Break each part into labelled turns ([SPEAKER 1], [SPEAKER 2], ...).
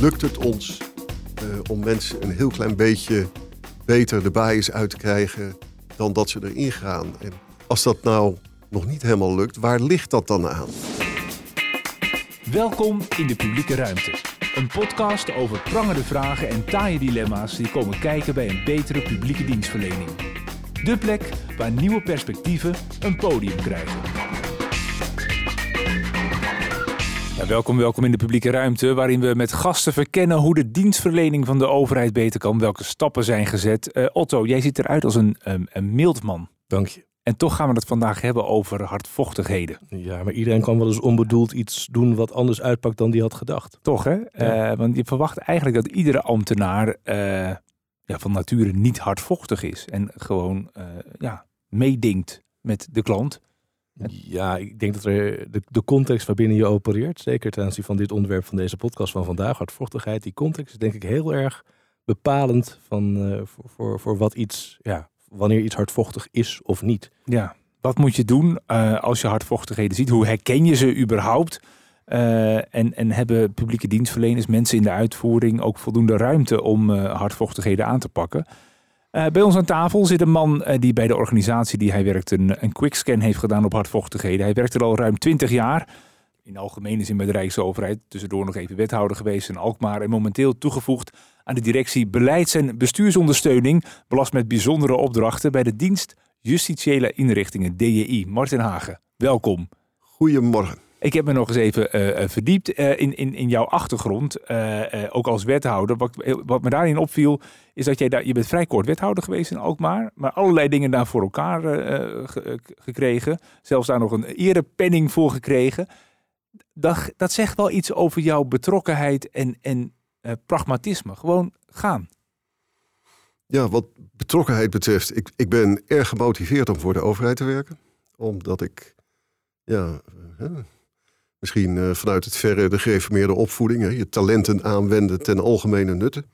[SPEAKER 1] lukt het ons eh, om mensen een heel klein beetje beter de bias uit te krijgen dan dat ze erin gaan. En als dat nou nog niet helemaal lukt, waar ligt dat dan aan?
[SPEAKER 2] Welkom in de publieke ruimte. Een podcast over prangende vragen en taaie dilemma's die komen kijken bij een betere publieke dienstverlening. De plek waar nieuwe perspectieven een podium krijgen. Ja, welkom, welkom in de publieke ruimte, waarin we met gasten verkennen hoe de dienstverlening van de overheid beter kan, welke stappen zijn gezet. Uh, Otto, jij ziet eruit als een, een mild man.
[SPEAKER 3] Dank je.
[SPEAKER 2] En toch gaan we het vandaag hebben over hardvochtigheden.
[SPEAKER 3] Ja, maar iedereen kan wel eens onbedoeld iets doen wat anders uitpakt dan die had gedacht.
[SPEAKER 2] Toch hè? Ja. Uh, want je verwacht eigenlijk dat iedere ambtenaar uh, ja, van nature niet hardvochtig is. En gewoon ja, meedingt met de klant.
[SPEAKER 3] Ja, ik denk dat er de, de context waarbinnen je opereert, zeker ten aanzien van dit onderwerp van deze podcast van vandaag, hardvochtigheid, die context is denk ik heel erg bepalend van, uh, voor, voor, voor wat iets, ja, wanneer iets hardvochtig is of niet.
[SPEAKER 2] Ja, wat moet je doen uh, als je hardvochtigheden ziet? Hoe herken je ze überhaupt? Uh, en, en hebben publieke dienstverleners, mensen in de uitvoering ook voldoende ruimte om hardvochtigheden aan te pakken? Uh, bij ons aan tafel zit een man uh, die bij de organisatie die hij werkt een, een quickscan heeft gedaan op hardvochtigheden. Hij werkt er al ruim 20 jaar. In de algemene zin bij de Rijksoverheid. Tussendoor nog even wethouder geweest in Alkmaar. En momenteel toegevoegd aan de directie beleids- en bestuursondersteuning. Belast met bijzondere opdrachten bij de dienst Justitiële Inrichtingen, DJI. Martin Hagen, welkom.
[SPEAKER 1] Goedemorgen.
[SPEAKER 2] Ik heb me nog eens even uh, verdiept uh, in, in, in jouw achtergrond, ook als wethouder. Wat, wat me daarin opviel, is dat jij daar, je bent vrij kort wethouder geweest in Alkmaar, maar allerlei dingen daar voor elkaar ge, gekregen. Zelfs daar nog een erepenning voor gekregen. Dat, dat zegt wel iets over jouw betrokkenheid en, en pragmatisme. Gewoon gaan.
[SPEAKER 1] Ja, wat betrokkenheid betreft, ik, ik ben erg gemotiveerd om voor de overheid te werken. Omdat ik, ja, Misschien uh, vanuit het verre de gereformeerde opvoeding. Hè, je talenten aanwenden ten algemene nutte.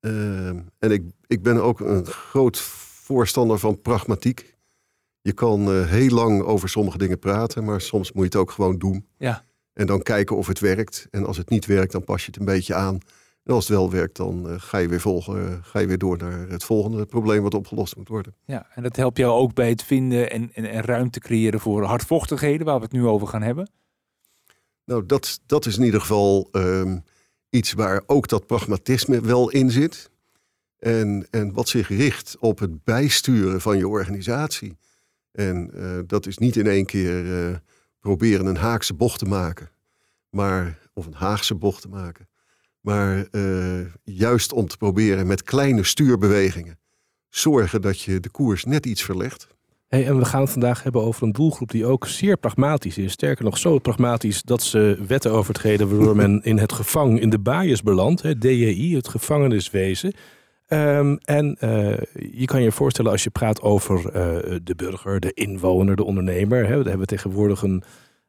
[SPEAKER 1] Uh, en ik, ik ben ook een groot voorstander van pragmatiek. Je kan uh, heel lang over sommige dingen praten, maar soms moet je het ook gewoon doen.
[SPEAKER 2] Ja.
[SPEAKER 1] En dan kijken of het werkt. En als het niet werkt, dan pas je het een beetje aan. En als het wel werkt, dan uh, ga, je weer volgen, ga je weer door naar het volgende probleem wat opgelost moet worden.
[SPEAKER 2] Ja, en dat helpt jou ook bij het vinden en, en, en ruimte creëren voor hardvochtigheden, waar we het nu over gaan hebben.
[SPEAKER 1] Nou, dat, dat is in ieder geval um, iets waar ook dat pragmatisme wel in zit. En, en wat zich richt op het bijsturen van je organisatie. En uh, dat is niet in één keer uh, proberen een Haakse bocht te maken. Maar, of een Haagse bocht te maken. Maar uh, juist om te proberen met kleine stuurbewegingen zorgen dat je de koers net iets verlegt.
[SPEAKER 3] Hey, en we gaan het vandaag hebben over een doelgroep die ook zeer pragmatisch is. Sterker nog, zo pragmatisch dat ze wetten overtreden waardoor men in het gevang in de baaiers belandt. Hè, DJI, het gevangeniswezen. Um, en uh, je kan je voorstellen als je praat over uh, de burger, de inwoner, de ondernemer. Hè, daar hebben we tegenwoordig een,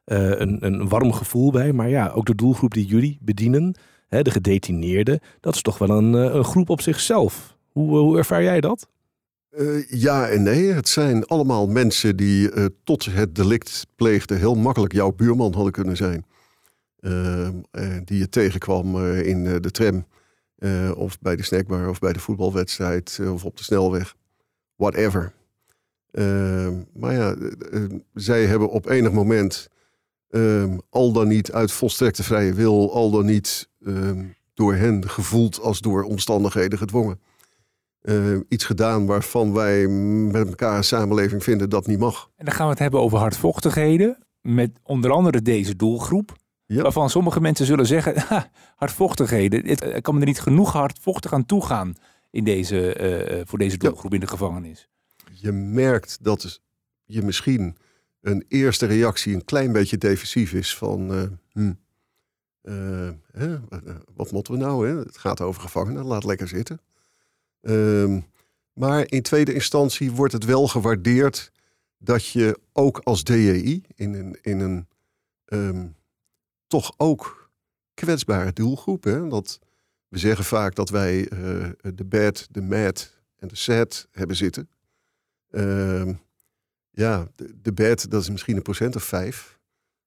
[SPEAKER 3] uh, een, een warm gevoel bij. Maar ja, ook de doelgroep die jullie bedienen, hè, de gedetineerden, dat is toch wel een, een groep op zichzelf. Hoe, hoe ervaar jij dat?
[SPEAKER 1] Uh, ja en nee. Het zijn allemaal mensen die uh, tot het delict pleegden heel makkelijk jouw buurman hadden kunnen zijn. Uh, die je tegenkwam in de tram of bij de snackbar of bij de voetbalwedstrijd of op de snelweg. Whatever. maar ja, zij hebben op enig moment al dan niet uit volstrekte vrije wil, al dan niet door hen gevoeld als door omstandigheden gedwongen uh, iets gedaan waarvan wij met elkaar een samenleving vinden dat niet mag.
[SPEAKER 2] En dan gaan we het hebben over hardvochtigheden. Met onder andere deze doelgroep. Ja. Waarvan sommige mensen zullen zeggen, ha, hardvochtigheden. Ik kan me er niet genoeg hardvochtig aan toegaan in deze, uh, voor deze doelgroep ja. in de gevangenis.
[SPEAKER 1] Je merkt dat je misschien een eerste reactie een klein beetje defensief is van... Uh, hm, hè, wat moeten we nou? Hè? Het gaat over gevangenen, laat lekker zitten. Um, maar in tweede instantie wordt het wel gewaardeerd dat je ook als DJI in een, in een um, toch ook kwetsbare doelgroep, hè, dat we zeggen vaak dat wij uh, de bad, de mad en de sad hebben zitten. Um, ja, de, bad dat is misschien een procent of vijf.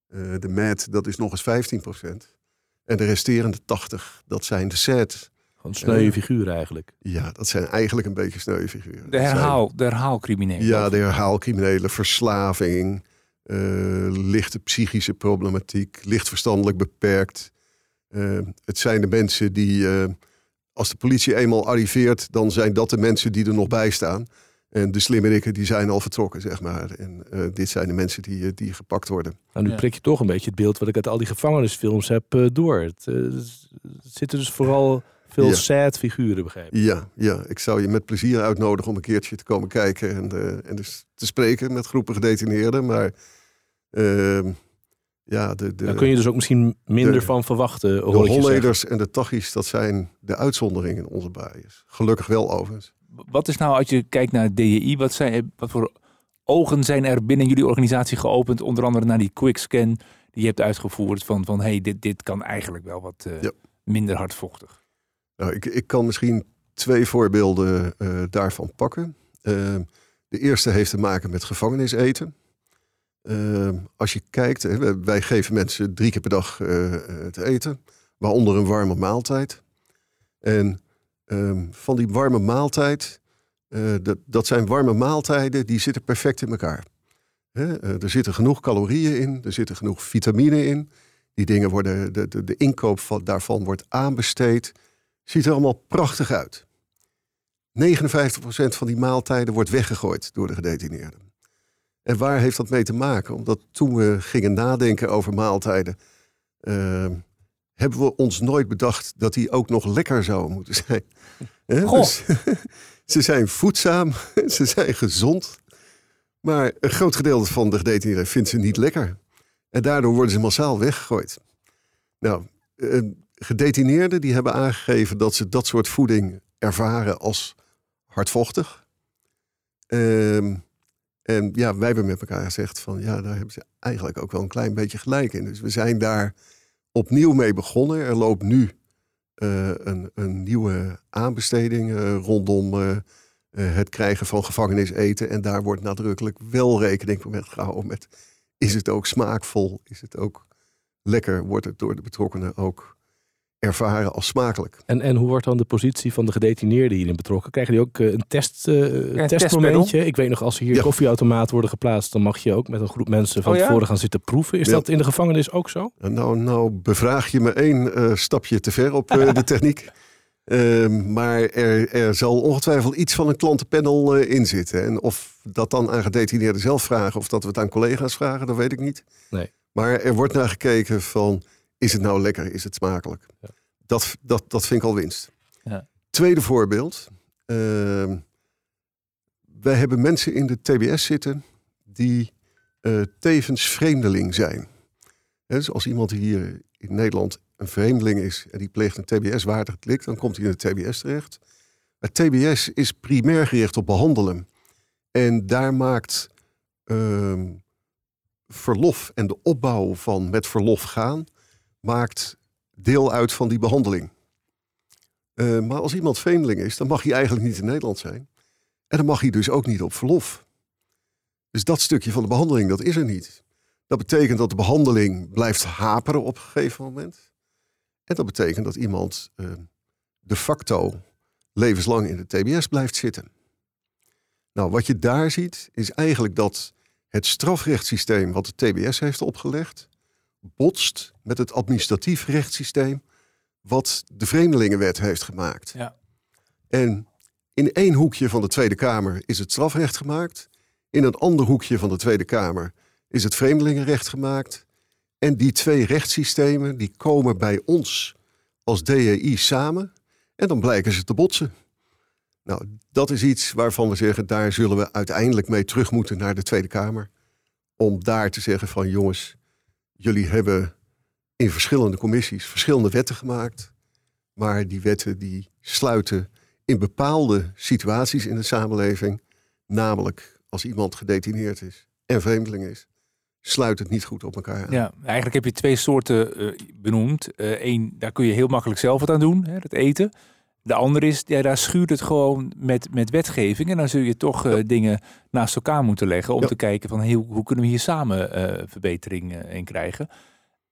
[SPEAKER 1] Uh, de mad dat is nog eens 15 procent. En de resterende 80, dat zijn de SAD.
[SPEAKER 3] Gewoon sneuwe figuren eigenlijk.
[SPEAKER 1] Ja, dat zijn eigenlijk een beetje sneuwe figuren.
[SPEAKER 2] De,
[SPEAKER 1] zijn-
[SPEAKER 2] herhaal, de herhaalcriminelen.
[SPEAKER 1] ja, de herhaalcriminelen, verslaving, eh, lichte psychische problematiek, licht verstandelijk beperkt. Eh, het zijn de mensen die, eh, als de politie eenmaal arriveert, dan zijn dat de mensen die er nog bij staan. En de slimmerikken die zijn al vertrokken, zeg maar. En eh, dit zijn de mensen die, eh, die gepakt worden.
[SPEAKER 3] Nou, nu
[SPEAKER 2] Ja.
[SPEAKER 3] prik je toch een beetje het beeld wat ik uit al die gevangenisfilms heb eh, door. Het, eh, het zitten dus vooral veel
[SPEAKER 1] Ja.
[SPEAKER 3] sad figuren, begrijp ik.
[SPEAKER 1] Ja, ja, ik zou je met plezier uitnodigen om een keertje te komen kijken en, eh, en dus te spreken met groepen gedetineerden. Maar ehm, ja, de, de,
[SPEAKER 3] Daar kun je dus ook misschien minder
[SPEAKER 1] de-
[SPEAKER 3] van verwachten,
[SPEAKER 1] de
[SPEAKER 3] zeggen.
[SPEAKER 1] Holleders en de Tachis, dat zijn de uitzonderingen in onze baaiers. Gelukkig wel overigens.
[SPEAKER 2] Wat is nou, als je kijkt naar het DJI, wat, zijn, wat voor ogen zijn er binnen jullie organisatie geopend? Onder andere naar die quickscan die je hebt uitgevoerd. Van, van hey, dit, dit kan eigenlijk wel wat eh,
[SPEAKER 1] Ja.
[SPEAKER 2] minder hardvochtig.
[SPEAKER 1] Nou, ik, ik kan misschien twee voorbeelden eh, daarvan pakken. Ehm, de eerste heeft te maken met gevangeniseten. Ehm, als je kijkt, wij- geven mensen drie keer per dag eh, te eten, waaronder een warme maaltijd. En ehm, van die warme maaltijd, eh, dat, dat zijn warme maaltijden die zitten perfect in elkaar. Hè, er zitten genoeg calorieën in, er zitten genoeg vitamine in. Die dingen worden, de, de, de inkoop van, daarvan wordt aanbesteed. Ziet er allemaal prachtig uit. 59% van die maaltijden wordt weggegooid door de gedetineerden. En waar heeft dat mee te maken? Omdat toen we gingen nadenken over maaltijden, eh, hebben we ons nooit bedacht dat die ook nog lekker zouden moeten zijn.
[SPEAKER 2] Goh.
[SPEAKER 1] Dus, ze zijn voedzaam, ze zijn gezond, maar een groot gedeelte van de gedetineerden vindt ze niet lekker. En daardoor worden ze massaal weggegooid. Nou, eh, gedetineerden die hebben aangegeven dat ze dat soort voeding ervaren als hardvochtig. Ehm, en ja, wij hebben met elkaar gezegd van ja, daar hebben ze eigenlijk ook wel een klein beetje gelijk in. Dus we zijn daar opnieuw mee begonnen. Er loopt nu eh, een, een nieuwe aanbesteding eh, rondom eh, het krijgen van gevangeniseten. En daar wordt nadrukkelijk wel rekening mee gehouden met is het ook smaakvol? Is het ook lekker? Wordt het door de betrokkenen ook ervaren als smakelijk?
[SPEAKER 3] En, en hoe wordt dan de positie van de gedetineerden hierin betrokken? Krijgen die ook eh, een, test, eh,
[SPEAKER 2] een
[SPEAKER 3] testmomentje? Ik weet nog, als er hier
[SPEAKER 1] Ja.
[SPEAKER 3] koffieautomaten worden geplaatst... dan mag je ook met een groep mensen van
[SPEAKER 2] Oh ja?
[SPEAKER 3] tevoren gaan zitten proeven. Is
[SPEAKER 1] Ja.
[SPEAKER 3] dat in de gevangenis ook zo?
[SPEAKER 1] Nou, nou bevraag je me één eh, stapje te ver op eh, de techniek. Ehm, maar er, er zal ongetwijfeld iets van een klantenpanel eh, in zitten. En of dat dan aan gedetineerden zelf vragen of dat we het aan collega's vragen, dat weet ik niet.
[SPEAKER 3] Nee.
[SPEAKER 1] Maar er wordt naar gekeken van, is het nou lekker? Is het smakelijk?
[SPEAKER 3] Ja.
[SPEAKER 1] Dat, dat, dat vind ik al winst.
[SPEAKER 2] Ja.
[SPEAKER 1] Tweede voorbeeld. Ehm, wij hebben mensen in de TBS zitten die eh, tevens vreemdeling zijn. Hè, Dus als iemand hier in Nederland een vreemdeling is en die pleegt een TBS-waardig delict, dan komt hij in de TBS terecht. Het TBS is primair gericht op behandelen. En daar maakt ehm, verlof en de opbouw van met verlof gaan, maakt deel uit van die behandeling. Eh, maar als iemand vreemdeling is, dan mag hij eigenlijk niet in Nederland zijn. En dan mag hij dus ook niet op verlof. Dus dat stukje van de behandeling, dat is er niet. Dat betekent dat de behandeling blijft haperen op een gegeven moment. En dat betekent dat iemand eh, de facto levenslang in de TBS blijft zitten. Nou, wat je daar ziet, is eigenlijk dat het strafrechtssysteem wat de TBS heeft opgelegd, botst met het administratief rechtssysteem wat de Vreemdelingenwet heeft gemaakt.
[SPEAKER 2] Ja.
[SPEAKER 1] En in één hoekje van de Tweede Kamer is het strafrecht gemaakt. In een ander hoekje van de Tweede Kamer is het vreemdelingenrecht gemaakt. En die twee rechtssystemen die komen bij ons als DEI samen. En dan blijken ze te botsen. Nou, dat is iets waarvan we zeggen, daar zullen we uiteindelijk mee terug moeten naar de Tweede Kamer. Om daar te zeggen van jongens, jullie hebben in verschillende commissies verschillende wetten gemaakt. Maar die wetten die sluiten in bepaalde situaties in de samenleving, namelijk als iemand gedetineerd is en vreemdeling is, sluit het niet goed op elkaar aan.
[SPEAKER 2] Ja, eigenlijk heb je twee soorten eh, benoemd. Eén, daar kun je heel makkelijk zelf wat aan doen, hè, het eten. De andere is, ja, daar schuurt het gewoon met, met wetgeving. En dan zul je toch eh, dingen naast elkaar moeten leggen om
[SPEAKER 1] Ja.
[SPEAKER 2] te kijken van hey, hoe, kunnen we hier samen eh, verbetering eh, in krijgen.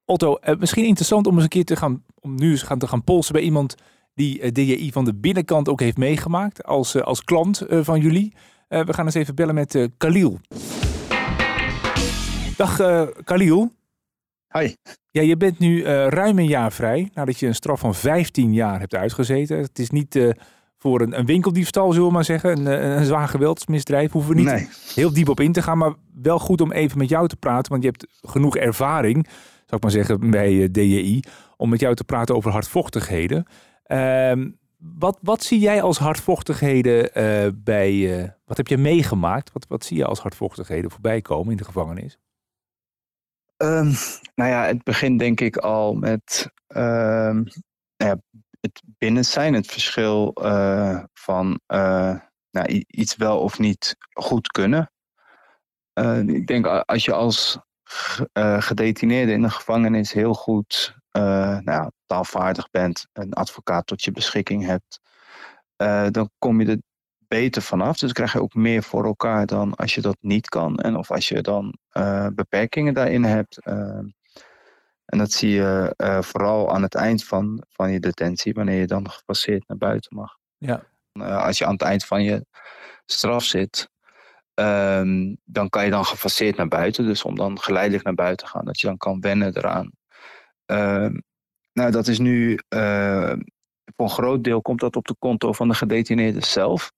[SPEAKER 2] Otto, misschien interessant om eens een keer te gaan, om nu eens gaan te gaan polsen bij iemand die uh, DJI van de binnenkant ook heeft meegemaakt als, uh, als klant van jullie. we gaan eens even bellen met Khalil. Dag Khalil.
[SPEAKER 4] Hi.
[SPEAKER 2] Ja, je bent nu ruim een jaar vrij nadat je een straf van 15 jaar hebt uitgezeten. Het is niet voor een, een, winkeldiefstal, zullen we maar zeggen. Een, een zwaar geweldsmisdrijf. Hoeven we niet heel diep op in te gaan. Maar wel goed om even met jou te praten. Want je hebt genoeg ervaring, zou ik maar zeggen, bij eh, DJI. Om met jou te praten over hardvochtigheden. Uh, wat, wat zie jij als hardvochtigheden uh, bij... Uh, wat heb je meegemaakt? Wat, wat zie je als hardvochtigheden voorbij komen in de gevangenis?
[SPEAKER 4] Um, nou ja, het begint denk ik al met uh, ja, het binnen zijn, het verschil uh, van uh, nou, iets wel of niet goed kunnen. Uh, ik denk als je als gedetineerde in een gevangenis heel goed nou, taalvaardig bent, een advocaat tot je beschikking hebt, dan kom je er beter vanaf. Dus krijg je ook meer voor elkaar dan als je dat niet kan. En of als je dan beperkingen daarin hebt. En dat zie je uh, vooral aan het eind van, van je detentie, wanneer je dan gefaseerd naar buiten mag.
[SPEAKER 2] Ja.
[SPEAKER 4] Uh, als je aan het eind van je straf zit, um, dan kan je dan gefaseerd naar buiten. Dus om dan geleidelijk naar buiten te gaan, dat je dan kan wennen eraan. Uh, nou, dat is nu, voor een groot deel komt dat op de konto van de gedetineerde zelf.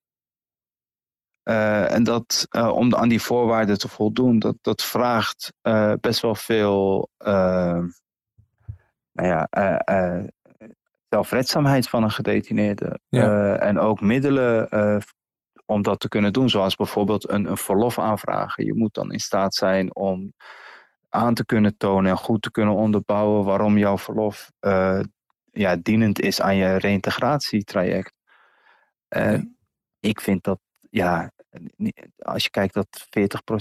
[SPEAKER 4] Uh, en dat, uh, om aan die voorwaarden te voldoen, dat, dat vraagt uh, best wel veel nou ja, zelfredzaamheid van een gedetineerde. En ook middelen om dat te kunnen doen, zoals bijvoorbeeld een, een verlof aanvragen. Je moet dan in staat zijn om aan te kunnen tonen en goed te kunnen onderbouwen waarom jouw verlof ja, dienend is aan je reïntegratietraject. En ik vind dat, ja, als je kijkt dat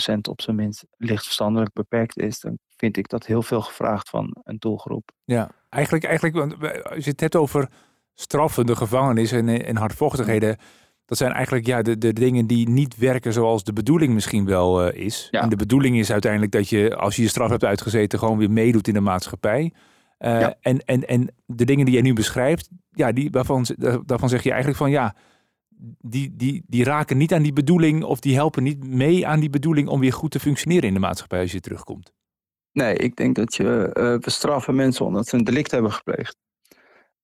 [SPEAKER 4] 40% op zijn minst licht verstandelijk beperkt is, dan vind ik dat heel veel gevraagd van een doelgroep.
[SPEAKER 2] Ja, eigenlijk, eigenlijk als je het hebt over straffen, de gevangenis en, en hardvochtigheden. Dat zijn eigenlijk ja, de, de dingen die niet werken zoals de bedoeling misschien wel uh, is. Ja. En de bedoeling is uiteindelijk dat je, als je je straf hebt uitgezeten, gewoon weer meedoet in de maatschappij. Uh, ja. en, en, en de dingen die jij nu beschrijft, ja, die, waarvan, daarvan zeg je eigenlijk van ja, die, die, die raken niet aan die bedoeling of die helpen niet mee aan die bedoeling om weer goed te functioneren in de maatschappij als je terugkomt.
[SPEAKER 4] Nee, ik denk dat je, uh, we straffen mensen omdat ze een delict hebben gepleegd.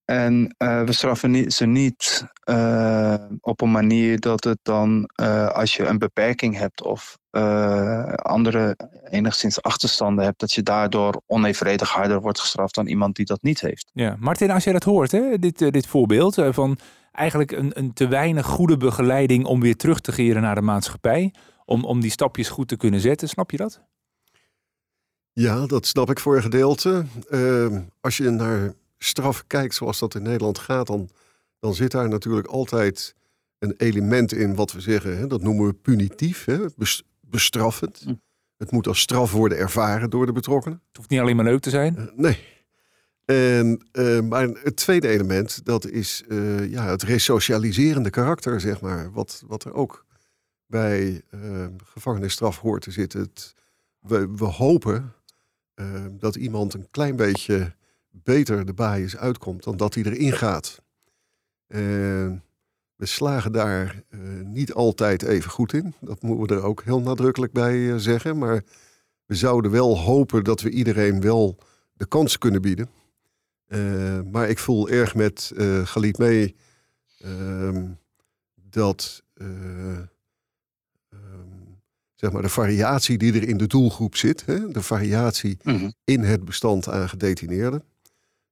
[SPEAKER 4] En uh, we straffen ze niet uh, op een manier dat het dan, als je een beperking hebt of andere enigszins achterstanden hebt, dat je daardoor onevenredig harder wordt gestraft dan iemand die dat niet heeft.
[SPEAKER 2] Ja, Martin, als je dat hoort, hè, dit, dit voorbeeld van eigenlijk een, een te weinig goede begeleiding om weer terug te keren naar de maatschappij, om, om die stapjes goed te kunnen zetten, snap je dat?
[SPEAKER 1] Ja, dat snap ik voor een gedeelte. Uh, als je naar straf kijkt zoals dat in Nederland gaat, dan, dan zit daar natuurlijk altijd een element in wat we zeggen, hè, dat noemen we punitief, hè, bestraffend. Hm. Het moet als straf worden ervaren door de betrokkenen.
[SPEAKER 2] Het hoeft niet alleen maar leuk te zijn. Uh,
[SPEAKER 1] nee. En, uh, maar het tweede element, dat is uh, ja, het resocialiserende karakter, zeg maar. Wat, wat er ook bij gevangenisstraf hoort te zitten. Het, we, we hopen dat iemand een klein beetje beter de baaiers uitkomt dan dat hij erin gaat. We slagen daar eh, niet altijd even goed in. Dat moeten we er ook heel nadrukkelijk bij eh, zeggen. Maar we zouden wel hopen dat we iedereen wel de kans kunnen bieden. Ehm, maar ik voel erg met uh, Galit mee dat zeg maar, de variatie die er in de doelgroep zit, hè, de variatie mhm. in het bestand aan gedetineerden,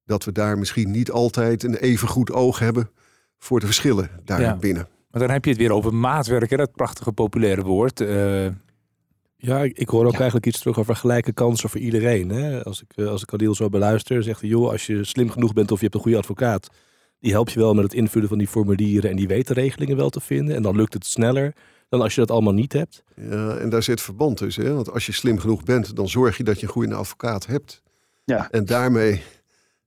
[SPEAKER 1] dat we daar misschien niet altijd een even goed oog hebben voor de verschillen daar binnen.
[SPEAKER 2] Maar dan heb je het weer over maatwerken, dat prachtige populaire woord. Uh...
[SPEAKER 3] Ja, ik hoor ook eigenlijk iets terug over gelijke kansen voor iedereen. Hè? Als ik, eh, als ik Adil zo beluister, zegt hij, joh, als je slim genoeg bent of je hebt een goede advocaat, die helpt je wel met het invullen van die formulieren en die weet de regelingen wel te vinden. En dan lukt het sneller dan als je dat allemaal niet hebt.
[SPEAKER 1] Ja, en daar zit verband tussen. Hè? Want als je slim genoeg bent, dan zorg je dat je een goede advocaat hebt.
[SPEAKER 4] Ja.
[SPEAKER 1] En daarmee...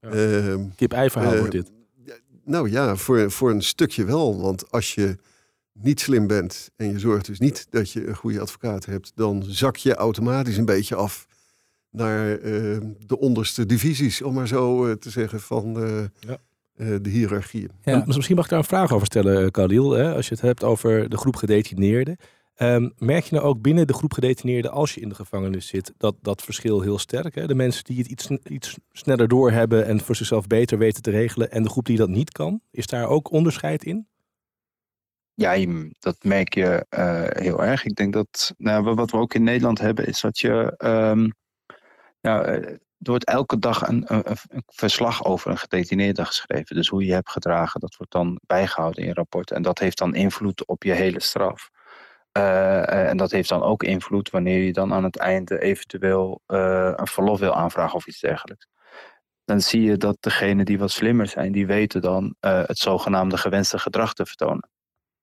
[SPEAKER 1] Ja.
[SPEAKER 3] Uh, Kip-ei-verhaal uh, wordt dit.
[SPEAKER 1] Nou ja, voor, voor een stukje wel. Want als je niet slim bent en je zorgt dus niet dat je een goede advocaat hebt, dan zak je automatisch een beetje af naar eh, de onderste divisies, om maar zo eh, te zeggen, van eh,
[SPEAKER 3] Ja.
[SPEAKER 1] eh, de hiërarchieën.
[SPEAKER 2] Ja.
[SPEAKER 3] En Misschien mag ik daar een vraag over stellen, Khalil. Hè? Als je het hebt over de groep gedetineerden. Ehm, merk je nou ook binnen de groep gedetineerden, als je in de gevangenis zit, dat dat verschil heel sterk? Hè? De mensen die het iets, iets sneller doorhebben en voor zichzelf beter weten te regelen. En de groep die dat niet kan. Is daar ook onderscheid in?
[SPEAKER 4] Ja, dat merk je eh, heel erg. Ik denk dat nou, wa- wat we ook in Nederland hebben, is dat je. ehm ja, eh, er wordt elke dag een, een, verslag over een gedetineerde geschreven. Dus hoe je hebt gedragen, dat wordt dan bijgehouden in je rapport. En dat heeft dan invloed op je hele straf. Eh, en dat heeft dan ook invloed wanneer je dan aan het einde eventueel een verlof wil aanvragen of iets dergelijks. Dan zie je dat degenen die wat slimmer zijn, die weten dan het zogenaamde gewenste gedrag te vertonen.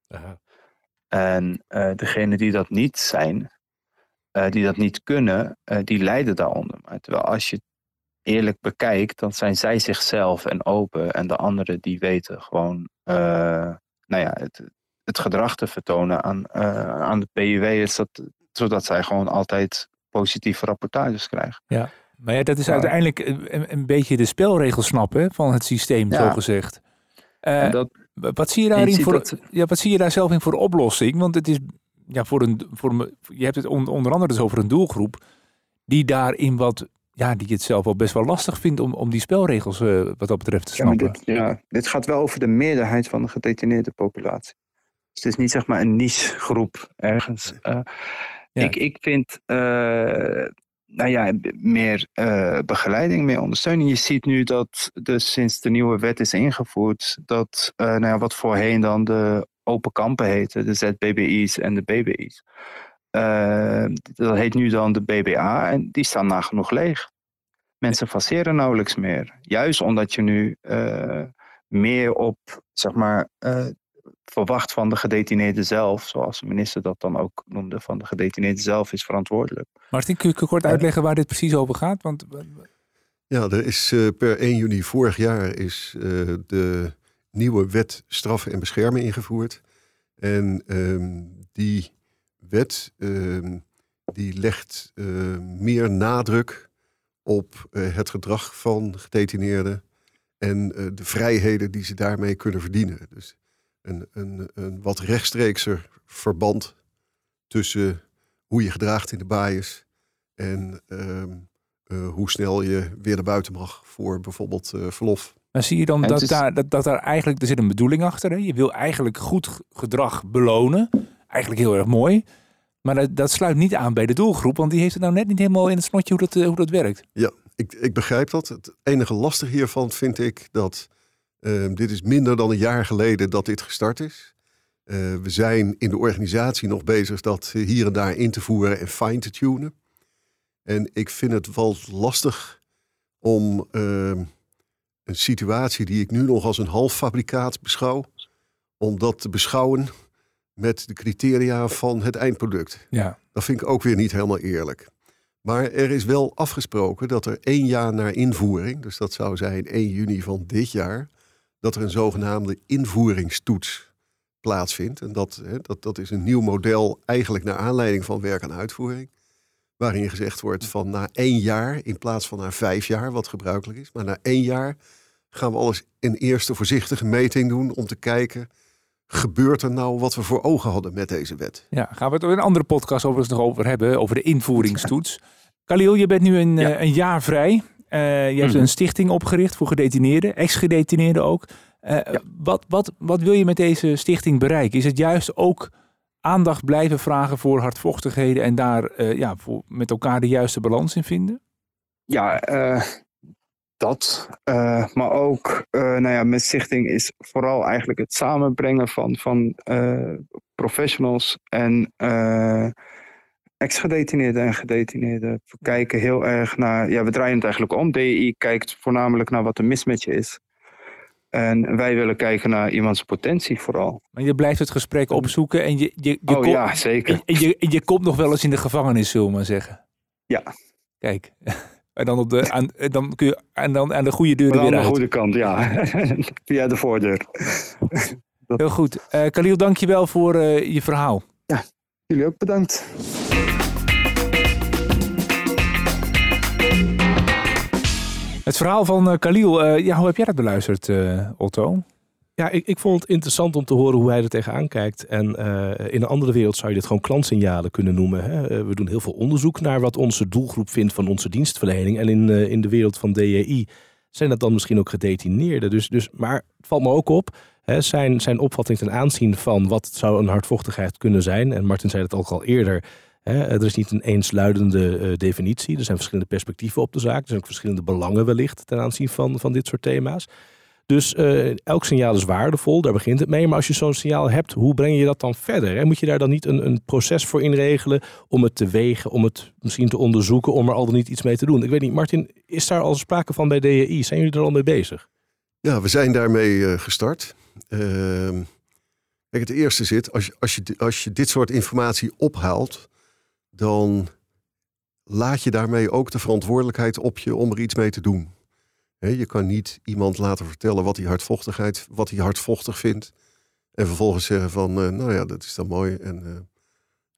[SPEAKER 3] Aha.
[SPEAKER 4] En eh degenen die dat niet zijn, eh, die dat niet kunnen, eh, die lijden daaronder. Maar terwijl als je het eerlijk bekijkt, dan zijn zij zichzelf en open. En de anderen die weten gewoon nou ja, het, het gedrag te vertonen aan, aan de PUW, is dat, zodat zij gewoon altijd positieve rapportages krijgen.
[SPEAKER 2] Maar ja, dat is
[SPEAKER 4] Ja.
[SPEAKER 2] uiteindelijk een, een- beetje de spelregels snappen van het systeem,
[SPEAKER 4] Ja.
[SPEAKER 2] zo gezegd.
[SPEAKER 4] En dat,
[SPEAKER 2] wat, zie je
[SPEAKER 4] ziet
[SPEAKER 2] voor,
[SPEAKER 4] dat-
[SPEAKER 2] ja, wat zie je daar zelf in voor oplossing? Want het is ja, voor een, voor een, je hebt het on- onder andere dus over een doelgroep die daarin wat, ja, die het zelf wel best wel lastig vindt om, om die spelregels eh, wat dat betreft te
[SPEAKER 4] Ja,
[SPEAKER 2] snappen.
[SPEAKER 4] dit, ja, dit gaat wel over de meerderheid van de gedetineerde populatie. Dus het is niet zeg maar een niche groep ergens. Eh,
[SPEAKER 2] Ja.
[SPEAKER 4] ik, ik vind eh, nou ja, meer eh, begeleiding, meer ondersteuning. Je ziet nu dat dus sinds de nieuwe wet is ingevoerd, dat eh, nou ja, wat voorheen dan de open kampen heette, de ZBBI's en de BBI's. eh, dat heet nu dan de BBA en die staan nagenoeg leeg. Mensen faceren nauwelijks meer. Juist omdat je nu meer op, zeg maar, verwacht van de gedetineerde zelf, zoals de minister dat dan ook noemde, van de gedetineerde zelf is verantwoordelijk.
[SPEAKER 2] Martin, kun je kort uitleggen waar dit precies over gaat? Want
[SPEAKER 1] Ja, er is eh, per 1 juni vorig jaar is eh, de nieuwe wet straffen en beschermen ingevoerd. En ehm, die wet ehm, die legt eh, meer nadruk op eh, het gedrag van gedetineerden en eh, de vrijheden die ze daarmee kunnen verdienen. Dus een, een, een wat rechtstreekser verband tussen hoe je gedraagt in de bias en ehm, eh, hoe snel je weer naar buiten mag voor bijvoorbeeld eh, verlof.
[SPEAKER 2] Maar zie je dan dat,
[SPEAKER 4] is-
[SPEAKER 2] daar, dat, dat daar eigenlijk, er zit een bedoeling achter. Hè? Je wil eigenlijk goed gedrag belonen. Eigenlijk heel erg mooi. Maar dat, dat sluit niet aan bij de doelgroep, want die heeft het nou net niet helemaal in het snotje hoe dat, eh, hoe dat werkt.
[SPEAKER 1] Ik, ik begrijp dat. Het enige lastige hiervan vind ik dat ehm, dit is minder dan een jaar geleden dat dit gestart is. Eh, we zijn in de organisatie nog bezig dat hier en daar in te voeren en fine te tunen. En ik vind het wel lastig om ehm, een situatie die ik nu nog als een half fabrikaat beschouw, om dat te beschouwen met de criteria van het eindproduct.
[SPEAKER 2] Ja.
[SPEAKER 1] Dat vind ik ook weer niet helemaal eerlijk. Maar er is wel afgesproken dat er één jaar na invoering, dus dat zou zijn 1 juni van dit jaar, dat er een zogenaamde invoeringstoets plaatsvindt. En dat, hè, dat, dat is een nieuw model eigenlijk naar aanleiding van werk en uitvoering. Waarin gezegd wordt van na één jaar, in plaats van na vijf jaar, wat gebruikelijk is, maar na één jaar gaan we alles in eerste voorzichtige meting doen om te kijken, gebeurt er nou wat we voor ogen hadden met deze wet?
[SPEAKER 2] ja, gaan we het in een andere podcast overigens nog over hebben, over de invoeringstoets. Khalil, je bent nu een,
[SPEAKER 4] Ja.
[SPEAKER 2] eh, een jaar vrij. Eh, je hebt
[SPEAKER 4] Mhm.
[SPEAKER 2] een stichting opgericht voor gedetineerden, ex-gedetineerden ook. Eh,
[SPEAKER 4] Ja.
[SPEAKER 2] wat, wat, wat wil je met deze stichting bereiken? Is het juist ook aandacht blijven vragen voor hardvochtigheden en daar eh, ja, voor, met elkaar de juiste balans in vinden?
[SPEAKER 4] Ja, dat. maar ook, nou ja, mijn stichting is vooral eigenlijk het samenbrengen van, van professionals en ex-gedetineerden en gedetineerden. We kijken heel erg naar, ja, we draaien het eigenlijk om. DEI kijkt voornamelijk naar wat er mis met je is. En wij willen kijken naar iemands potentie vooral.
[SPEAKER 2] Maar je blijft het gesprek opzoeken en je, je, je,
[SPEAKER 4] oh
[SPEAKER 2] kom-
[SPEAKER 4] ja, zeker.
[SPEAKER 2] en, je, je komt nog wel eens in de gevangenis, zullen we maar zeggen.
[SPEAKER 4] Ja.
[SPEAKER 2] Kijk, en dan, op de, aan, dan kun je en dan aan de goede deur
[SPEAKER 4] Maar
[SPEAKER 2] er
[SPEAKER 4] aan
[SPEAKER 2] weer
[SPEAKER 4] de
[SPEAKER 2] uit.
[SPEAKER 4] goede kant, ja. Via de voordeur.
[SPEAKER 2] Heel goed. Eh Khalil, dank je wel voor eh, je verhaal.
[SPEAKER 4] Jullie ook bedankt.
[SPEAKER 2] Het verhaal van uh, Khalil, uh, ja, hoe heb jij dat beluisterd, uh, Otto?
[SPEAKER 3] Ja, ik, ik vond het interessant om te horen hoe hij er tegenaan kijkt. En in een andere wereld zou je dit gewoon klantsignalen kunnen noemen. Hè? we doen heel veel onderzoek naar wat onze doelgroep vindt van onze dienstverlening. En in, in de wereld van DJI zijn dat dan misschien ook gedetineerden. Dus, dus, maar het valt me ook op, zijn, zijn opvatting ten aanzien van wat zou een hardvochtigheid kunnen zijn. En Martin zei het ook al eerder. Er is niet een eensluidende uh, definitie. Er zijn verschillende perspectieven op de zaak. Er zijn ook verschillende belangen wellicht ten aanzien van, van dit soort thema's. Dus uh, elk signaal is waardevol, daar begint het mee. Maar als je zo'n signaal hebt, hoe breng je dat dan verder? Hè? Moet je daar dan niet een, een proces voor inregelen om het te wegen, om het misschien te onderzoeken, om er al dan niet iets mee te doen? Ik weet niet, Martin, is daar al sprake van bij DJI? Zijn jullie er al mee bezig?
[SPEAKER 1] Ja, we zijn daarmee uh, gestart. Uh, kijk, het eerste zit, als je, als, je, als je dit soort informatie ophaalt, dan laat je daarmee ook de verantwoordelijkheid op je om er iets mee te doen je kan niet iemand laten vertellen wat hij hardvochtigheid, wat hij hardvochtig vindt. En vervolgens zeggen van, uh, nou ja, dat is dan mooi. En,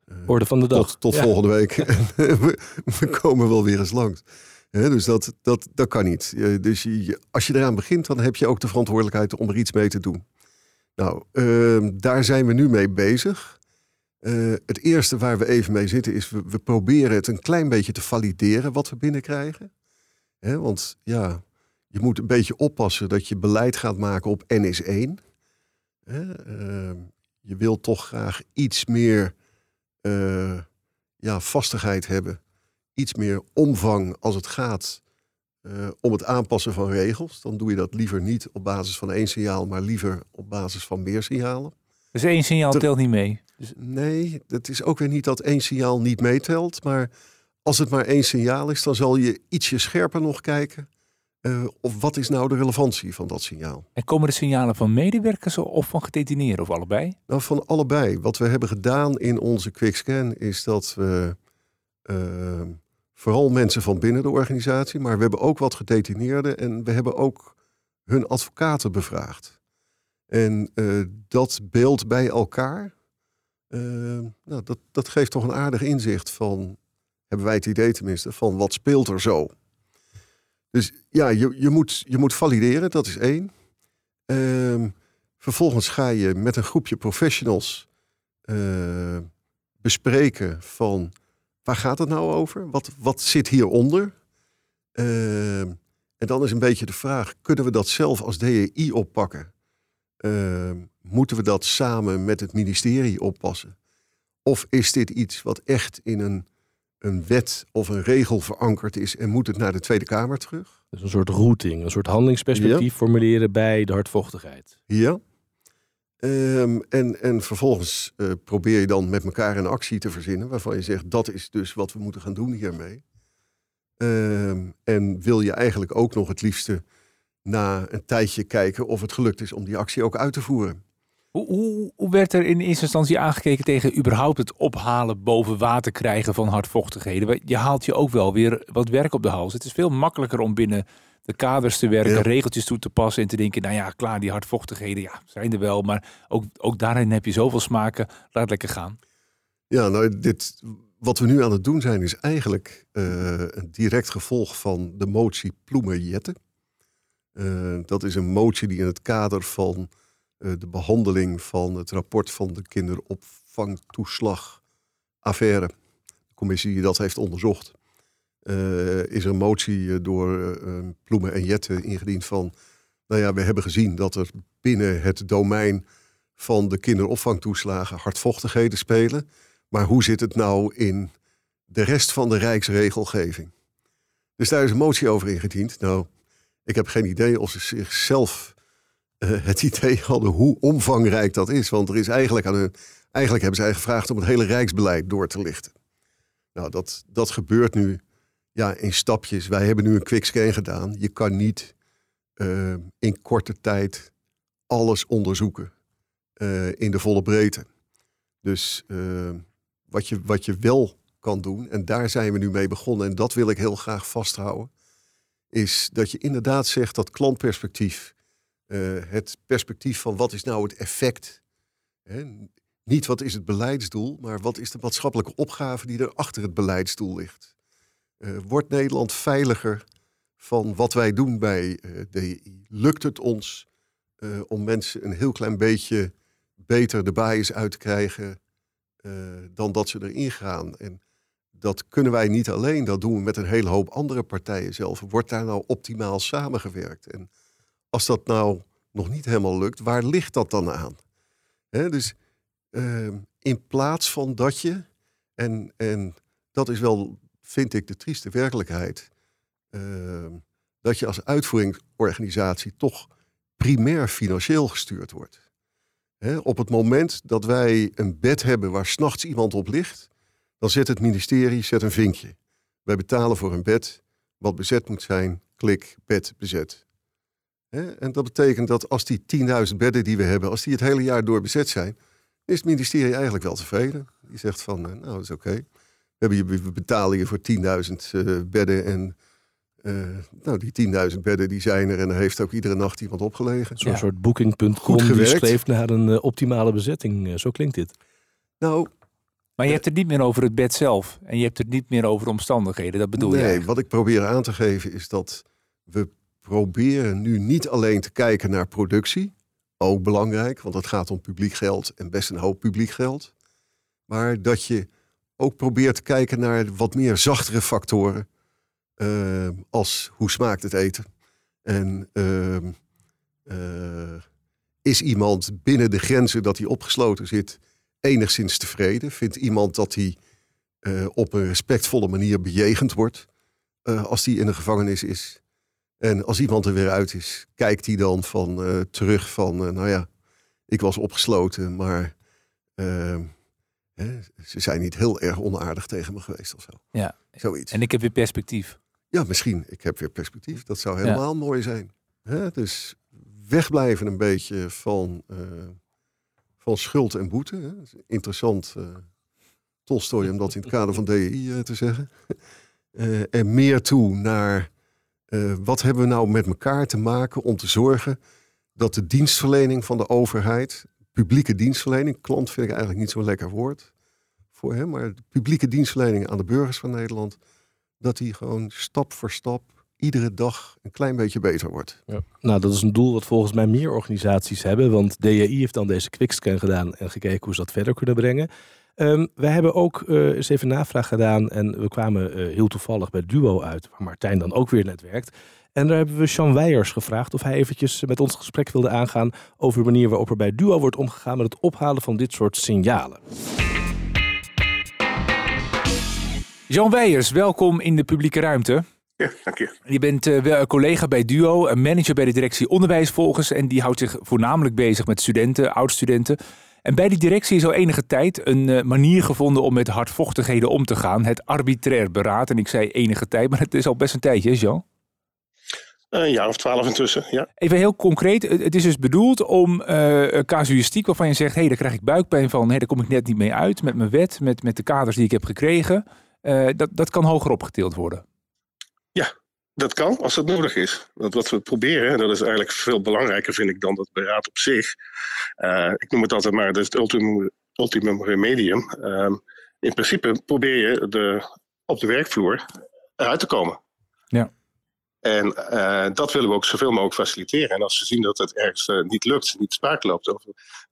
[SPEAKER 3] uh, Orde van de dag.
[SPEAKER 1] Tot, tot volgende week. we, we, komen wel weer eens langs. Dus dat, dat, dat kan niet. dus als je eraan begint, dan heb je ook de verantwoordelijkheid om er iets mee te doen. Nou, uh, daar zijn we nu mee bezig. het eerste waar we even mee zitten is, we, proberen het een klein beetje te valideren wat we binnenkrijgen. want ja, je moet een beetje oppassen dat je beleid gaat maken op NS1. Uh, je wilt toch graag iets meer uh, ja, vastigheid hebben. Iets meer omvang als het gaat uh, om het aanpassen van regels. Dan doe je dat liever niet op basis van één signaal, maar liever op basis van meer signalen.
[SPEAKER 2] Dus één signaal telt niet mee?
[SPEAKER 1] Dus... Nee, het is ook weer niet dat één signaal niet meetelt. Maar als het maar één signaal is, dan zal je ietsje scherper nog kijken uh, of wat is nou de relevantie van dat signaal?
[SPEAKER 2] En komen de signalen van medewerkers of van gedetineerden of allebei?
[SPEAKER 1] Nou, van allebei. Wat we hebben gedaan in onze quickscan is dat we uh, vooral mensen van binnen de organisatie, maar we hebben ook wat gedetineerden en we hebben ook hun advocaten bevraagd. En uh, dat beeld bij elkaar, nou, dat, dat geeft toch een aardig inzicht van, hebben wij het idee tenminste, van wat speelt er zo? Dus ja, je, je, moet, je moet valideren, dat is één. Um, vervolgens ga je met een groepje professionals uh, bespreken van waar gaat het nou over? Wat, wat zit hieronder? Uh, en dan is een beetje de vraag, kunnen we dat zelf als DEI oppakken? Uh, moeten we dat samen met het ministerie oppassen? Of is dit iets wat echt in een een wet of een regel verankerd is en moet het naar de Tweede Kamer terug.
[SPEAKER 3] Dus een soort routing, een soort handelingsperspectief formuleren bij de hardvochtigheid.
[SPEAKER 1] Ja. Um, en, en vervolgens uh, probeer je dan met elkaar een actie te verzinnen waarvan je zegt dat is dus wat we moeten gaan doen hiermee. Um, en wil je eigenlijk ook nog het liefste na een tijdje kijken of het gelukt is om die actie ook uit te voeren.
[SPEAKER 2] Hoe, hoe, hoe, werd er in eerste instantie aangekeken tegen überhaupt het ophalen boven water krijgen van hardvochtigheden? Je haalt je ook wel weer wat werk op de hals. Het is veel makkelijker om binnen de kaders te werken, regeltjes toe te passen en te denken, nou ja, klaar, die hardvochtigheden, ja, zijn er wel, maar ook, ook daarin heb je zoveel smaken, laat lekker gaan.
[SPEAKER 1] Ja, nou, dit, wat we nu aan het doen zijn, is eigenlijk uh, een direct gevolg van de motie Ploemen-Jetten. Uh, dat is een motie die in het kader van eh, de behandeling van het rapport van de kinderopvangtoeslagaffaire, de commissie die dat heeft onderzocht, is er een motie eh, door Ploemen en Jetten ingediend van, nou ja, we hebben gezien dat er binnen het domein van de kinderopvangtoeslagen hardvochtigheden spelen. Maar hoe zit het nou in de rest van de Rijksregelgeving? Dus daar is een motie over ingediend. Nou, ik heb geen idee of ze zichzelf het idee hadden hoe omvangrijk dat is. Want er is eigenlijk, aan een, eigenlijk hebben zij gevraagd om het hele rijksbeleid door te lichten. Nou, dat, dat gebeurt nu ja, in stapjes. Wij hebben nu een quickscan gedaan. Je kan niet uh, in korte tijd alles onderzoeken uh, in de volle breedte. Dus wat, je, wat je wel kan doen, en daar zijn we nu mee begonnen, en dat wil ik heel graag vasthouden, is dat je inderdaad zegt dat klantperspectief het perspectief van wat is nou het effect. Hè? Niet wat is het beleidsdoel, maar wat is de maatschappelijke opgave die er achter het beleidsdoel ligt. Uh, wordt Nederland veiliger van wat wij doen bij uh, DI. Lukt het ons uh, om mensen een heel klein beetje beter de bias uit te krijgen dan dat ze erin gaan? En dat kunnen wij niet alleen, dat doen we met een hele hoop andere partijen zelf. Wordt daar nou optimaal samengewerkt? En als dat nou nog niet helemaal lukt, waar ligt dat dan aan? Dus uh, in plaats van dat je, en, en dat is wel, vind ik, de trieste werkelijkheid, uh, dat je als uitvoeringsorganisatie toch primair financieel gestuurd wordt. Op het moment dat wij een bed hebben waar s'nachts iemand op ligt, dan zet het ministerie zet een vinkje. Wij betalen voor een bed wat bezet moet zijn, klik, bed bezet. En dat betekent dat als die 10.000 bedden die we hebben, als die het hele jaar door bezet zijn, is het ministerie eigenlijk wel tevreden. Die zegt van, eh, nou, dat is oké. We betalen je voor 10.000 uh, bedden en uh, nou, die 10.000 bedden die zijn er en er heeft ook iedere nacht iemand opgelegen.
[SPEAKER 3] Zo'n ja. soort booking.com die streeft naar een uh, optimale bezetting. Uh, zo klinkt dit.
[SPEAKER 1] Nou,
[SPEAKER 2] maar je hebt het niet meer over het bed zelf. En je hebt het niet meer over de omstandigheden. Dat bedoel
[SPEAKER 1] nee,
[SPEAKER 2] je?
[SPEAKER 1] Nee, wat ik probeer aan te geven is dat we proberen nu niet alleen te kijken naar productie. Ook belangrijk, want het gaat om publiek geld en best een hoop publiek geld. Maar dat je ook probeert te kijken naar wat meer zachtere factoren. Uh, als hoe smaakt het eten? En uh, uh, is iemand binnen de grenzen dat hij opgesloten zit enigszins tevreden? Vindt iemand dat hij uh, op een respectvolle manier bejegend wordt als hij in een gevangenis is? En als iemand er weer uit is, kijkt hij dan van terug van, nou ja, ik was opgesloten, maar ehm, hè, ze zijn niet heel erg onaardig tegen me geweest of zo.
[SPEAKER 2] Ja,
[SPEAKER 1] zoiets.
[SPEAKER 2] En ik heb weer perspectief.
[SPEAKER 1] Ja, misschien. Ik heb weer perspectief. Dat zou helemaal ja. mooi zijn. Hè? Dus wegblijven een beetje van van schuld en boete. Hè. Interessant, uh, Tolstoy, om dat in het kader van DEI uh, te zeggen. En meer toe naar wat hebben we nou met elkaar te maken om te zorgen dat de dienstverlening van de overheid, publieke dienstverlening, klant vind ik eigenlijk niet zo'n lekker woord voor hem, maar publieke dienstverlening aan de burgers van Nederland, dat die gewoon stap voor stap iedere dag een klein beetje beter wordt.
[SPEAKER 3] Ja. Nou, dat is een doel wat volgens mij meer organisaties hebben. Want DAI heeft dan deze quickscan gedaan en gekeken hoe ze dat verder kunnen brengen. Um, wij hebben ook uh, eens even navraag gedaan en we kwamen uh, heel toevallig bij Duo uit, waar Martijn dan ook weer net werkt. En daar hebben we Sean Weijers gevraagd of hij eventjes met ons gesprek wilde aangaan over de manier waarop er bij Duo wordt omgegaan met het ophalen van dit soort signalen.
[SPEAKER 2] Jean Weijers, welkom in de publieke ruimte.
[SPEAKER 5] Ja, dank je.
[SPEAKER 2] Je bent uh, collega bij Duo, een manager bij de directie onderwijsvolgers. En die houdt zich voornamelijk bezig met studenten, oud-studenten. En bij die directie is al enige tijd een uh, manier gevonden om met hardvochtigheden om te gaan. Het arbitrair beraad. En ik zei enige tijd, maar het is al best een tijdje, Jean?
[SPEAKER 5] Uh, een jaar of twaalf intussen, ja.
[SPEAKER 2] Even heel concreet. Het is dus bedoeld om uh, casuïstiek waarvan je zegt... hé, hey, daar krijg ik buikpijn van. Hé, hey, daar kom ik net niet mee uit met mijn wet, met, met de kaders die ik heb gekregen. dat, dat kan hoger opgetild worden.
[SPEAKER 5] Ja, dat kan als dat nodig is. Wat we proberen, dat is eigenlijk veel belangrijker, vind ik, dan dat beraad op zich. Uh, ik noem het altijd maar, dat is het ultimum, ultimum remedium. Uh, in principe probeer je de, op de werkvloer eruit te komen. En uh, dat willen we ook zoveel mogelijk faciliteren. En als we zien dat het ergens uh, niet lukt, niet sprake loopt, of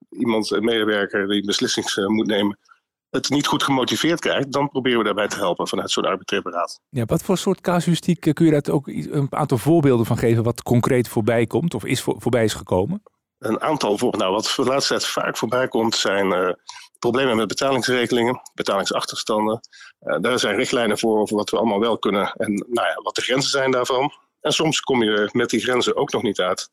[SPEAKER 5] iemand, een medewerker die beslissings uh, moet nemen, het niet goed gemotiveerd krijgt, dan proberen we daarbij te helpen vanuit zo'n arbitrair beraad.
[SPEAKER 2] Ja, wat voor soort casuïstiek kun je daar ook een aantal voorbeelden van geven wat concreet voorbij komt of is voor, voorbij is gekomen?
[SPEAKER 5] Een aantal voor, nou, wat voor de laatste tijd vaak voorbij komt zijn problemen met betalingsregelingen, betalingsachterstanden. Uh, daar zijn richtlijnen voor over wat we allemaal wel kunnen en nou ja, wat de grenzen zijn daarvan. En soms kom je met die grenzen ook nog niet uit.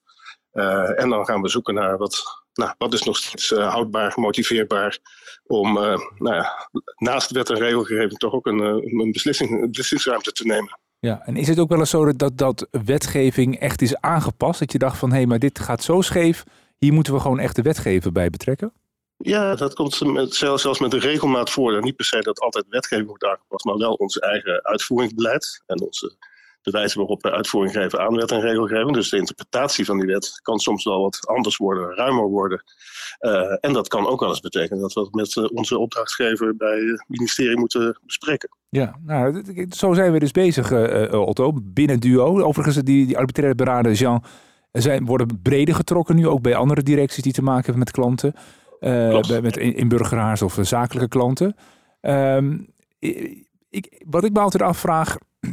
[SPEAKER 5] Uh, en dan gaan we zoeken naar wat, nou, wat is nog steeds uh, houdbaar, motiveerbaar om nou ja, naast wet en regelgeving toch ook een, een, beslissing, beslissingsruimte te nemen.
[SPEAKER 2] Ja, en is het ook wel eens zo dat, dat wetgeving echt is aangepast? Dat je dacht van hé, hey, maar dit gaat zo scheef, hier moeten we gewoon echt de wetgever bij betrekken?
[SPEAKER 5] Ja, dat komt met, zelfs met de regelmaat voor. Niet per se dat altijd wetgeving wordt aangepast, maar wel ons eigen uitvoeringsbeleid en onze de wijze waarop we uitvoering geven aan wet en regelgeving. Dus de interpretatie van die wet kan soms wel wat anders worden, ruimer worden. Uh, en dat kan ook wel eens betekenen dat we het met uh, onze opdrachtgever bij het ministerie moeten bespreken.
[SPEAKER 2] Ja, nou, zo zijn we dus bezig, uh, Otto, binnen Duo. Overigens, die, die arbitraire berader Jean zijn, worden breder getrokken nu, ook bij andere directies die te maken hebben met klanten. Bij, met inburgeraars of zakelijke klanten. Um, ik, wat ik me altijd afvraag,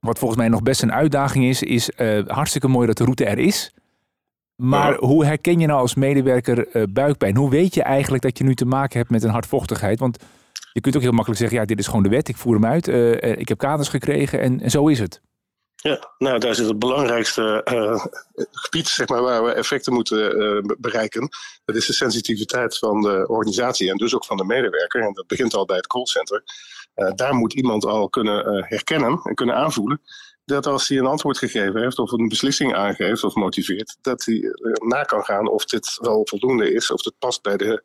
[SPEAKER 2] wat volgens mij nog best een uitdaging is, is uh, hartstikke mooi dat de route er is. Maar hoe herken je nou als medewerker uh, buikpijn? Hoe weet je eigenlijk dat je nu te maken hebt met een hardvochtigheid? Want je kunt ook heel makkelijk zeggen, ja, dit is gewoon de wet, ik voer hem uit, ik heb kaders gekregen en, en, zo is het.
[SPEAKER 5] Ja, nou daar zit het belangrijkste gebied zeg maar, waar we effecten moeten bereiken. Dat is de sensitiviteit van de organisatie en dus ook van de medewerker. En dat begint al bij het callcenter. Uh, daar moet iemand al kunnen herkennen en kunnen aanvoelen dat als hij een antwoord gegeven heeft of een beslissing aangeeft of motiveert, dat hij na kan gaan of dit wel voldoende is, of het past bij de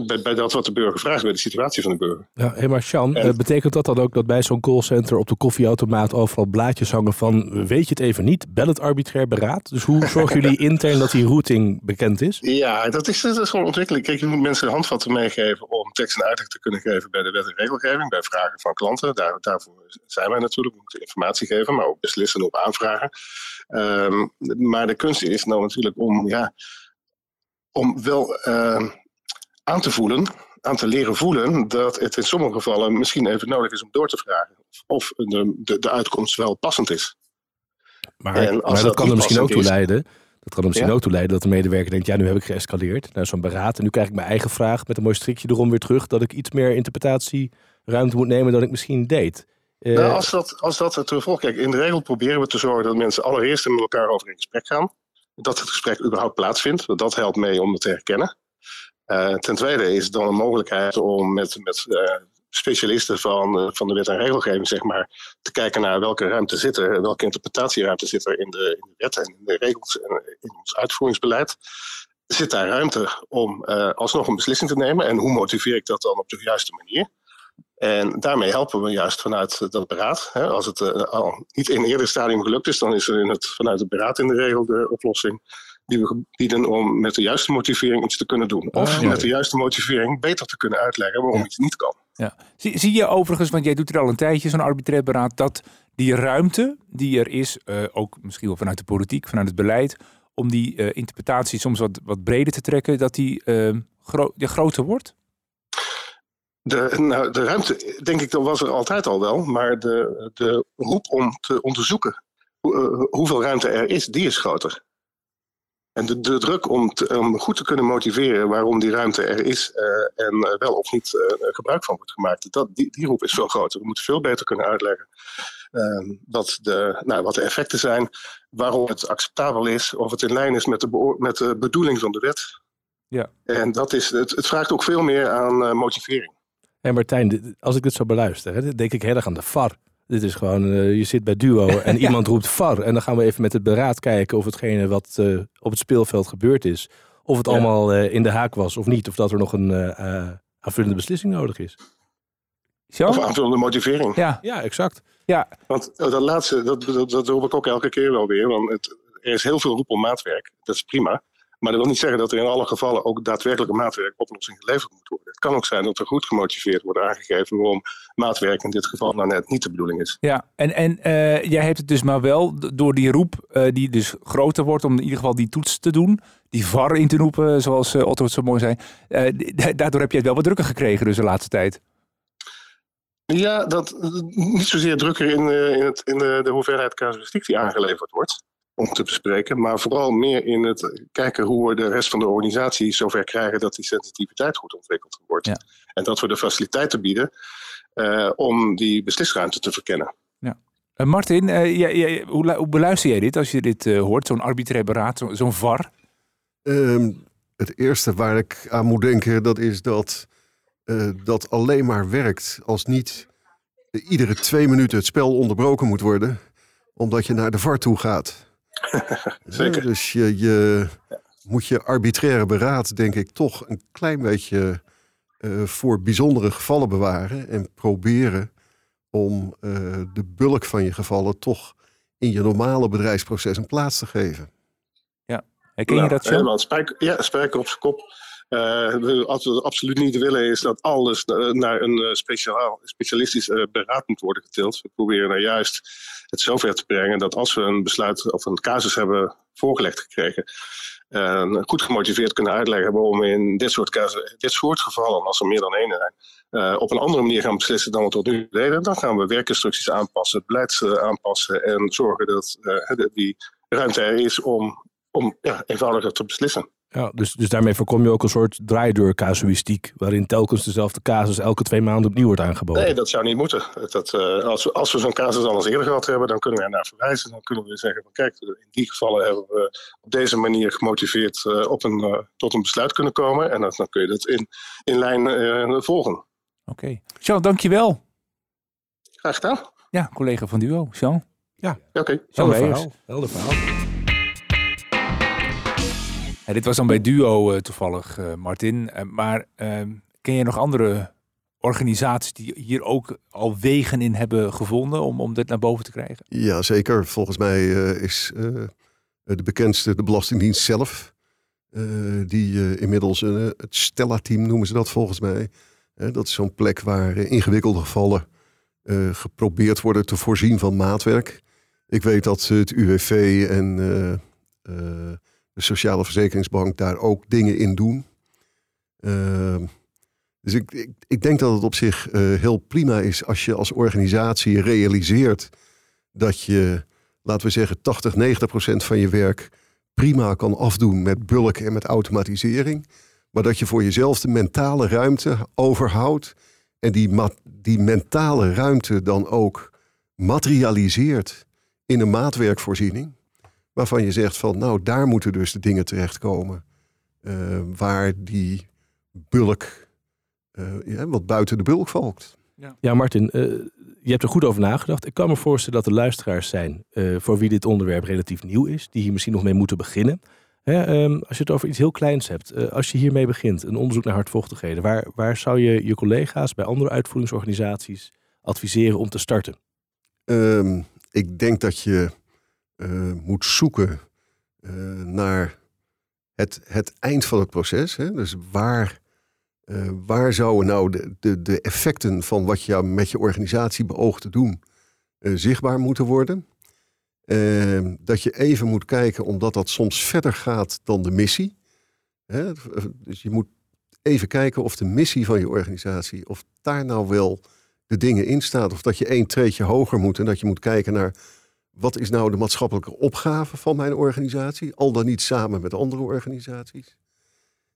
[SPEAKER 5] bij, bij, dat wat de burger vraagt, bij de situatie van de burger.
[SPEAKER 3] Ja, hey maar Sjan, en, betekent dat dan ook dat bij zo'n callcenter op de koffieautomaat overal blaadjes hangen van weet je het even niet, bel het arbitrair beraad? Dus hoe zorgen jullie intern dat die routing bekend is?
[SPEAKER 5] Ja, dat is, dat is gewoon ontwikkeling. Kijk, je moet mensen handvatten meegeven om tekst en uitleg te kunnen geven bij de wet en regelgeving, bij vragen van klanten. Daar, daarvoor zijn wij natuurlijk, we moeten informatie geven, maar ook beslissen op aanvragen. Um, maar de kunst is nou natuurlijk om, ja, om wel... Uh, aan te voelen, aan te leren voelen, dat het in sommige gevallen misschien even nodig is om door te vragen of de, de, de uitkomst wel passend is.
[SPEAKER 3] Maar, maar dat, kan er misschien ook toe leiden. Dat kan er misschien ook toe leiden dat de medewerker denkt: ja, nu heb ik geëscaleerd naar zo'n beraad. En nu krijg ik mijn eigen vraag met een mooi strikje erom weer terug. Dat ik iets meer interpretatieruimte moet nemen dan ik misschien deed.
[SPEAKER 5] Uh, nou, als dat, als dat het gevolg. Kijk, in de regel proberen we te zorgen dat mensen allereerst met elkaar over in gesprek gaan. Dat het gesprek überhaupt plaatsvindt. Dat helpt mee om het te herkennen. Uh, ten tweede is het dan een mogelijkheid om met, met uh, specialisten van, uh, van de wet en regelgeving zeg maar, te kijken naar welke ruimte zit er, welke interpretatieruimte zit er in de, in de wet en in de regels en in ons uitvoeringsbeleid. Zit daar ruimte om alsnog een beslissing te nemen en hoe motiveer ik dat dan op de juiste manier? En daarmee helpen we juist vanuit dat beraad. Als het al niet in een eerder stadium gelukt is, dan is er in het, vanuit het beraad in de regel de oplossing die we bieden om met de juiste motivering iets te kunnen doen. Of ah, met de juiste motivering beter te kunnen uitleggen waarom iets niet kan.
[SPEAKER 2] Ja. Zie, zie, je overigens, want jij doet er al een tijdje, zo'n arbitrair beraad, dat die ruimte die er is, uh, ook misschien wel vanuit de politiek, vanuit het beleid, om die uh, interpretatie soms wat, wat breder te trekken, dat die uh, gro ja, groter wordt?
[SPEAKER 5] De, nou, de ruimte, denk ik, dat was er altijd al wel. Maar de, de roep om te onderzoeken hoe, hoeveel ruimte er is, die is groter. En de, de druk om, om, goed te kunnen motiveren waarom die ruimte er is uh, en uh, wel of niet uh, gebruik van wordt gemaakt, dat, die, die roep is veel groter. We moeten veel beter kunnen uitleggen ehm, wat, de, nou, wat de effecten zijn, waarom het acceptabel is, of het in lijn is met de, met de bedoeling van de wet. Ja. En dat is, het, het vraagt ook veel meer aan motivering.
[SPEAKER 3] En Martijn, als ik dit zo beluister, denk ik heel erg aan de VAR. Dit is gewoon, uh, je zit bij Duo en iemand roept VAR. En dan gaan we even met het beraad kijken of hetgene wat uh, op het speelveld gebeurd is, of het allemaal uh, in de haak was of niet. Of dat er nog een aanvullende beslissing nodig is.
[SPEAKER 5] Zo? Of aanvullende motivering.
[SPEAKER 3] Ja, ja exact.
[SPEAKER 5] Ja. Want dat laatste, dat, dat, dat roep ik ook elke keer wel weer. Want het, er is heel veel roep om maatwerk. Dat is prima. Maar dat wil niet zeggen dat er in alle gevallen ook daadwerkelijke maatwerkoplossing geleverd moet worden. Het kan ook zijn dat er goed gemotiveerd wordt aangegeven waarom maatwerk in dit geval nou net niet de bedoeling is.
[SPEAKER 2] Ja, en, en uh, jij hebt het dus maar wel door die roep uh, die dus groter wordt om in ieder geval die toets te doen, die VAR in te roepen, zoals uh, Otto het zo mooi zei. daardoor heb je het wel wat drukker gekregen dus de laatste tijd.
[SPEAKER 5] Ja, dat, niet zozeer drukker in, in, het, in de, de hoeveelheid casuïstiek die aangeleverd wordt om te bespreken. Maar vooral meer in het kijken hoe we de rest van de organisatie zover krijgen dat die sensitiviteit goed ontwikkeld wordt. En dat we de faciliteiten bieden uh, om die beslisruimte te verkennen.
[SPEAKER 2] Ja. Uh, Martin, uh, jij, jij, hoe, hoe, beluister jij dit als je dit hoort, zo'n arbitrair beraad, zo'n zo VAR?
[SPEAKER 1] Um, het eerste waar ik aan moet denken, dat is dat dat alleen maar werkt als niet iedere twee minuten het spel onderbroken moet worden, omdat je naar de VAR toe gaat.
[SPEAKER 5] Zeker.
[SPEAKER 1] dus je, je moet je arbitraire beraad, denk ik, toch een klein beetje uh, voor bijzondere gevallen bewaren. En proberen om uh, de bulk van je gevallen toch in je normale bedrijfsproces een plaats te geven.
[SPEAKER 2] Herken je
[SPEAKER 5] Nou,
[SPEAKER 2] dat zo?
[SPEAKER 5] helemaal. Spijker, ja, spijker op zijn kop. Eh, we- wat we absoluut niet willen is dat alles eh, naar een eh, speciaal, specialistisch eh, beraad moet worden getild. We proberen nou juist het zover te brengen dat als we een besluit of een casus hebben voorgelegd gekregen, eh, goed gemotiveerd kunnen uitleggen waarom in dit soort, casus, dit soort gevallen, als er meer dan één zijn, eh, op een andere manier gaan beslissen dan we tot nu deden. Dan gaan we werkinstructies aanpassen, het beleid eh, aanpassen en zorgen dat die ruimte er is om, om ja, eenvoudiger te beslissen.
[SPEAKER 3] Ja, dus, dus daarmee voorkom je ook een soort draaideurcasuïstiek, waarin telkens dezelfde casus elke twee maanden opnieuw wordt aangeboden.
[SPEAKER 5] Nee, dat zou niet moeten. Dat, eh, als we, als we zo'n casus al eens eerder gehad hebben, dan kunnen we naar verwijzen. Dan kunnen we zeggen van kijk, in die gevallen hebben we op deze manier gemotiveerd eh, op een, eh, tot een besluit kunnen komen. En dan, dan kun je dat in, in lijn eh, volgen.
[SPEAKER 2] Oké. Jean, dankjewel.
[SPEAKER 5] Graag gedaan.
[SPEAKER 2] Ja, collega van Duo. Jean.
[SPEAKER 5] Ja, Oké.
[SPEAKER 2] Jean
[SPEAKER 3] Helder verhaal. Helder verhaal.
[SPEAKER 2] Dit was dan bij Duo eh, toevallig, eh, Martin. Eh, maar ehm, ken je nog andere organisaties die hier ook al wegen in hebben gevonden om, om dit naar boven te krijgen?
[SPEAKER 1] Ja, zeker. Volgens mij is de bekendste de Belastingdienst zelf. die inmiddels het Stella-team noemen ze dat volgens mij. Dat is zo'n plek waar ingewikkelde gevallen geprobeerd worden te voorzien van maatwerk. Ik weet dat het UWV en de Sociale Verzekeringsbank daar ook dingen in doen. Ehm, dus ik, ik, denk dat het op zich eh, heel prima is als je als organisatie realiseert dat je, laten we zeggen, 80, 90 procent van je werk prima kan afdoen met bulk en met automatisering. Maar dat je voor jezelf de mentale ruimte overhoudt en die, die mentale ruimte dan ook materialiseert in een maatwerkvoorziening. Waarvan je zegt van, nou, daar moeten dus de dingen terechtkomen eh, waar die bulk, eh, ja, wat buiten de bulk valt.
[SPEAKER 3] Ja, Martin, eh, je hebt er goed over nagedacht. Ik kan me voorstellen dat er luisteraars zijn eh, voor wie dit onderwerp relatief nieuw is, die hier misschien nog mee moeten beginnen. Hè, ehm, als je het over iets heel kleins hebt, eh, als je hiermee begint, een onderzoek naar hardvochtigheden, waar, waar zou je je collega's bij andere uitvoeringsorganisaties adviseren om te starten?
[SPEAKER 1] Ehm, ik denk dat je eh, moet zoeken eh, naar het, het eind van het proces. Hè? Dus waar, eh, waar zouden nou de, de, de effecten van wat je met je organisatie beoogt te doen zichtbaar moeten worden? Dat je even moet kijken, omdat dat soms verder gaat dan de missie. Hè? Dus je moet even kijken of de missie van je organisatie, of daar nou wel de dingen in staat. Of dat je één treedje hoger moet en dat je moet kijken naar wat is nou de maatschappelijke opgave van mijn organisatie, al dan niet samen met andere organisaties.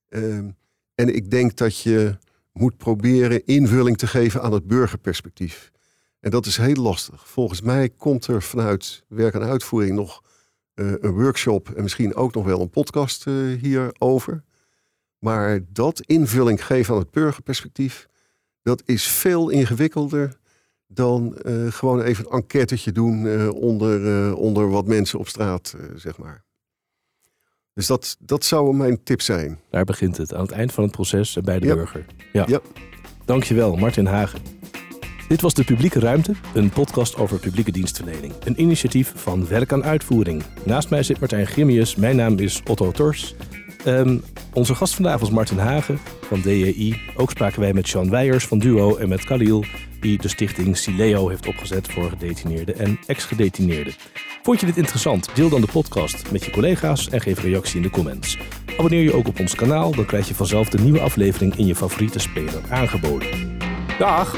[SPEAKER 1] Ehm, en ik denk dat je moet proberen invulling te geven aan het burgerperspectief. En dat is heel lastig. Volgens mij komt er vanuit werk en uitvoering nog eh, een workshop en misschien ook nog wel een podcast eh, hierover. Maar dat invulling geven aan het burgerperspectief, dat is veel ingewikkelder dan eh, gewoon even een enquêtetje doen eh, onder, eh, onder wat mensen op straat, zeg maar. Dus dat, dat zou mijn tip zijn.
[SPEAKER 3] Daar begint het, aan het eind van het proces bij de
[SPEAKER 1] Ja.
[SPEAKER 3] burger. Ja.
[SPEAKER 1] Ja.
[SPEAKER 3] Dankjewel, Martin Hagen. Dit was De Publieke Ruimte, een podcast over publieke dienstverlening. Een initiatief van Werk aan Uitvoering. Naast mij zit Martijn Grimmius, mijn naam is Otto Tors. Ehm, onze gast vandaag was Martin Hagen van DEI. Ook spraken wij met Sean Weijers van Duo en met Khalil, die de stichting Sileo heeft opgezet voor gedetineerden en ex-gedetineerden. Vond je dit interessant? Deel dan de podcast met je collega's en geef reactie in de comments. Abonneer je ook op ons kanaal, dan krijg je vanzelf de nieuwe aflevering in je favoriete speler aangeboden.
[SPEAKER 2] Dag!